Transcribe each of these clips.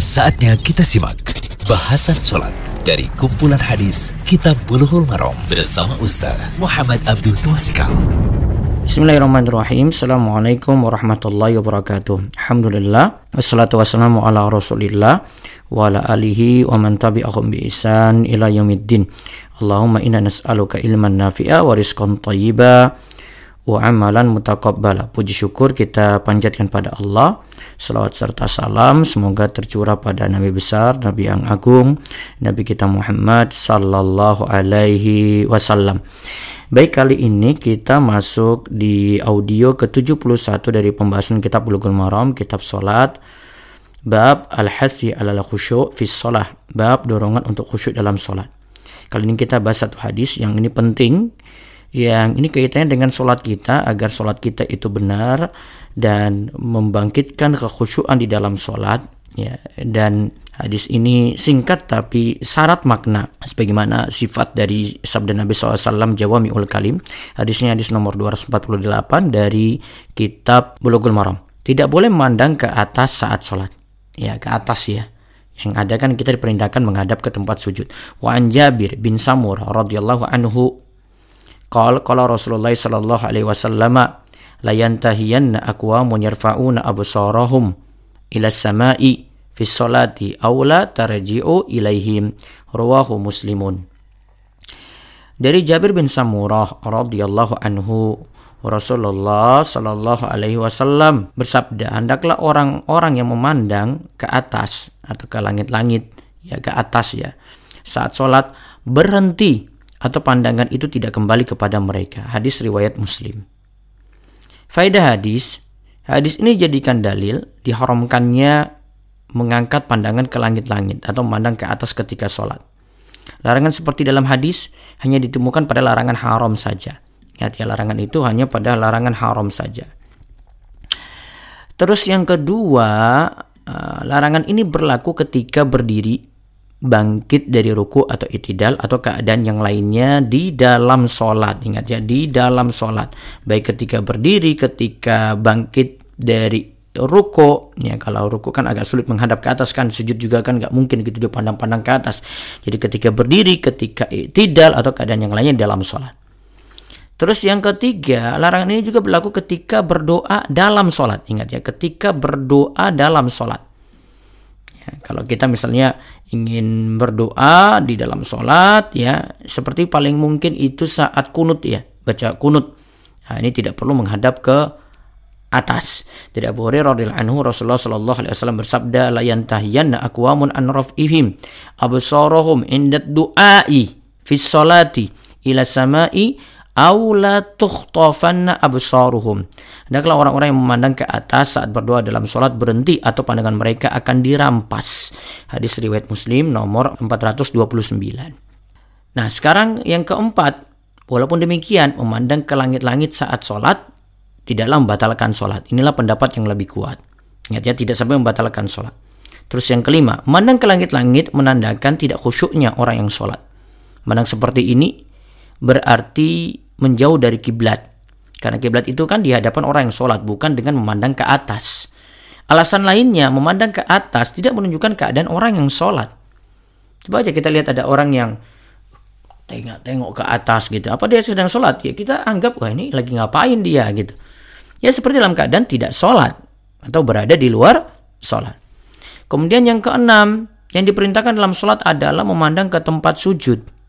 Saatnya kita simak bahasan sholat dari kumpulan hadis Kitab Bulughul Maram bersama Ustaz Muhammad Abdul Twasikal. Bismillahirrahmanirrahim. Assalamualaikum warahmatullahi wabarakatuh. Alhamdulillah. Wassalatu wassalamu ala rasulillah wa ala alihi wa man tabi'ahum bi ihsan ila yaumiddin. Allahumma inna nas'aluka ilman nafi'a wa rizqan thayyiba wa amalan mutaqabbala. Puji syukur kita panjatkan pada Allah. Salawat serta salam semoga tercurah pada Nabi besar, Nabi yang agung, Nabi kita Muhammad sallallahu alaihi wasallam. Baik kali ini kita masuk di audio ke-71 dari pembahasan kitab Bulughul Maram, kitab salat. Bab al-hathi ala khusyuk fi shalah, bab dorongan untuk khusyuk dalam salat. Kali ini kita bahas satu hadis yang ini penting yang ini kaitannya dengan sholat kita agar sholat kita itu benar dan membangkitkan kekhusyuan di dalam sholat ya. Dan hadis ini singkat tapi syarat makna sebagaimana sifat dari sabda Nabi SAW Jawami'ul Kalim. Hadisnya hadis nomor 248 dari kitab Bulughul Maram. Tidak boleh memandang ke atas saat sholat ya ke atas ya. Yang ada kan kita diperintahkan menghadap ke tempat sujud. Wa an Jabir bin Samur radhiyallahu anhu Qal qala Rasulullah sallallahu alaihi wasallam la yantahiyanna aqwamun yarfa'una absarahum ila samai fi sholati aw la tarji'u ilaihim. Rawahu muslimun. Dari Jabir bin Samurah radhiyallahu anhu Rasulullah Shallallahu Alaihi Wasallam bersabda, hendaklah orang-orang yang memandang ke atas atau ke langit-langit, ya ke atas ya, saat sholat berhenti atau pandangan itu tidak kembali kepada mereka. Hadis riwayat Muslim. Faedah hadis, hadis ini jadikan dalil diharamkannya mengangkat pandangan ke langit-langit atau memandang ke atas ketika sholat. Larangan seperti dalam hadis hanya ditemukan pada larangan haram saja. Ingat ya, larangan itu hanya pada larangan haram saja. Terus yang kedua, eh, larangan ini berlaku ketika berdiri bangkit dari ruku atau itidal atau keadaan yang lainnya di dalam sholat. Ingat ya, di dalam sholat. Baik ketika berdiri, ketika bangkit dari ruko ya kalau ruko kan agak sulit menghadap ke atas kan sujud juga kan nggak mungkin gitu dia pandang-pandang ke atas jadi ketika berdiri ketika itidal atau keadaan yang lainnya dalam sholat terus yang ketiga larangan ini juga berlaku ketika berdoa dalam sholat ingat ya ketika berdoa dalam sholat Kalau kita misalnya ingin berdoa di dalam sholat, ya seperti paling mungkin itu saat kunut ya, baca kunut. Nah, ini tidak perlu menghadap ke atas. Tidak boleh radhiyallahu anhu Rasulullah sallallahu alaihi wasallam bersabda la yantahiyanna aqwamun an raf'ihim absarahum inda du'ai fi sholati ila samai aula tukhtafanna absaruhum. Hendaklah orang-orang yang memandang ke atas saat berdoa dalam sholat berhenti atau pandangan mereka akan dirampas. Hadis riwayat Muslim nomor 429. Nah, sekarang yang keempat, walaupun demikian memandang ke langit-langit saat sholat tidaklah membatalkan sholat. Inilah pendapat yang lebih kuat. Ingat ya, tidak sampai membatalkan sholat. Terus yang kelima, memandang ke langit-langit menandakan tidak khusyuknya orang yang sholat. Memandang seperti ini berarti menjauh dari kiblat. Karena kiblat itu kan di hadapan orang yang sholat, bukan dengan memandang ke atas. Alasan lainnya, memandang ke atas tidak menunjukkan keadaan orang yang sholat. Coba aja kita lihat ada orang yang tengok-tengok ke atas gitu. Apa dia sedang sholat? Ya kita anggap, wah ini lagi ngapain dia gitu. Ya seperti dalam keadaan tidak sholat. Atau berada di luar sholat. Kemudian yang keenam, yang diperintahkan dalam sholat adalah memandang ke tempat sujud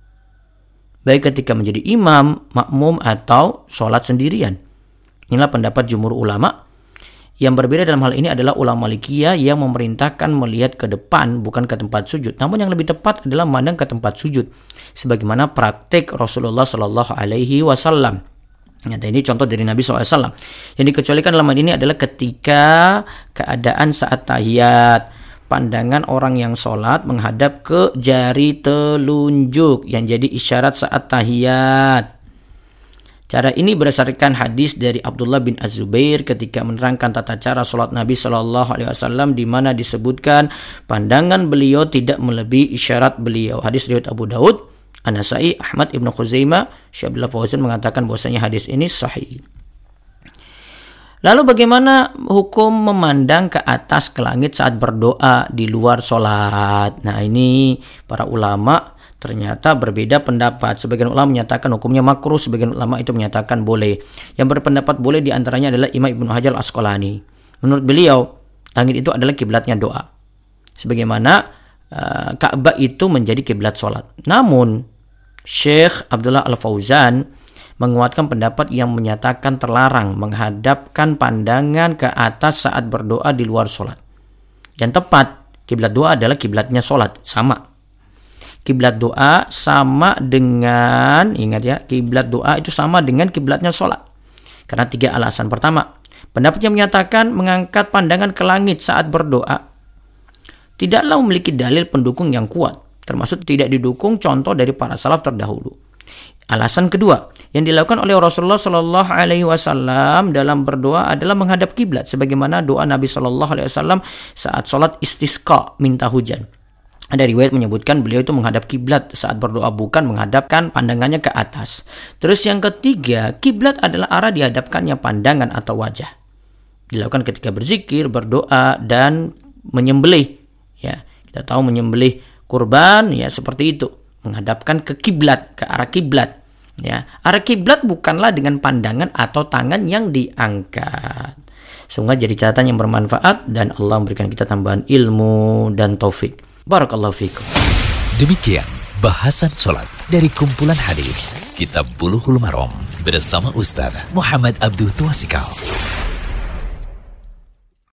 baik ketika menjadi imam, makmum, atau sholat sendirian. Inilah pendapat jumur ulama. Yang berbeda dalam hal ini adalah ulama Malikiyah yang memerintahkan melihat ke depan bukan ke tempat sujud. Namun yang lebih tepat adalah memandang ke tempat sujud. Sebagaimana praktik Rasulullah Shallallahu Alaihi Wasallam. Nyata ini contoh dari Nabi SAW. Yang dikecualikan dalam hal ini adalah ketika keadaan saat tahiyat pandangan orang yang sholat menghadap ke jari telunjuk yang jadi isyarat saat tahiyat. Cara ini berdasarkan hadis dari Abdullah bin Az-Zubair ketika menerangkan tata cara sholat Nabi Shallallahu Alaihi Wasallam di mana disebutkan pandangan beliau tidak melebihi isyarat beliau. Hadis riwayat Abu Daud, Anasai, Ahmad ibnu Khuzaimah, Syabdullah Fauzan mengatakan bahwasanya hadis ini sahih. Lalu bagaimana hukum memandang ke atas ke langit saat berdoa di luar sholat? Nah ini para ulama ternyata berbeda pendapat. Sebagian ulama menyatakan hukumnya makruh, sebagian ulama itu menyatakan boleh. Yang berpendapat boleh di antaranya adalah Imam Ibnu Hajar Asqalani. Menurut beliau, langit itu adalah kiblatnya doa. Sebagaimana uh, Ka'bah itu menjadi kiblat sholat. Namun, Syekh Abdullah Al-Fauzan menguatkan pendapat yang menyatakan terlarang menghadapkan pandangan ke atas saat berdoa di luar sholat. Yang tepat, kiblat doa adalah kiblatnya sholat, sama. Kiblat doa sama dengan, ingat ya, kiblat doa itu sama dengan kiblatnya sholat. Karena tiga alasan. Pertama, pendapat yang menyatakan mengangkat pandangan ke langit saat berdoa tidaklah memiliki dalil pendukung yang kuat, termasuk tidak didukung contoh dari para salaf terdahulu. Alasan kedua yang dilakukan oleh Rasulullah Shallallahu Alaihi Wasallam dalam berdoa adalah menghadap kiblat, sebagaimana doa Nabi Shallallahu Alaihi Wasallam saat sholat istisqa minta hujan. Ada riwayat menyebutkan beliau itu menghadap kiblat saat berdoa bukan menghadapkan pandangannya ke atas. Terus yang ketiga, kiblat adalah arah dihadapkannya pandangan atau wajah. Dilakukan ketika berzikir, berdoa dan menyembelih. Ya, kita tahu menyembelih kurban ya seperti itu, menghadapkan ke kiblat, ke arah kiblat. Ya, arah kiblat bukanlah dengan pandangan atau tangan yang diangkat. Semoga jadi catatan yang bermanfaat dan Allah memberikan kita tambahan ilmu dan taufik. Barakallahu fikum. Demikian bahasan solat dari kumpulan hadis Kitab Bulughul Maram bersama Ustaz Muhammad Abdul Tuasikal.